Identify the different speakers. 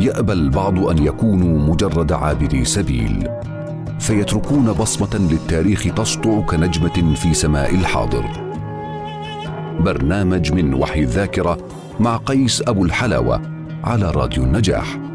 Speaker 1: يأبى البعض أن يكونوا مجرد عابري سبيل فيتركون بصمة للتاريخ تسطع كنجمة في سماء الحاضر. برنامج من وحي الذاكرة مع قيس أبو الحلاوة على راديو النجاح.